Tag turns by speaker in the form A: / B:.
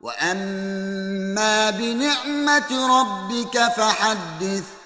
A: واما بنعمه ربك فحدث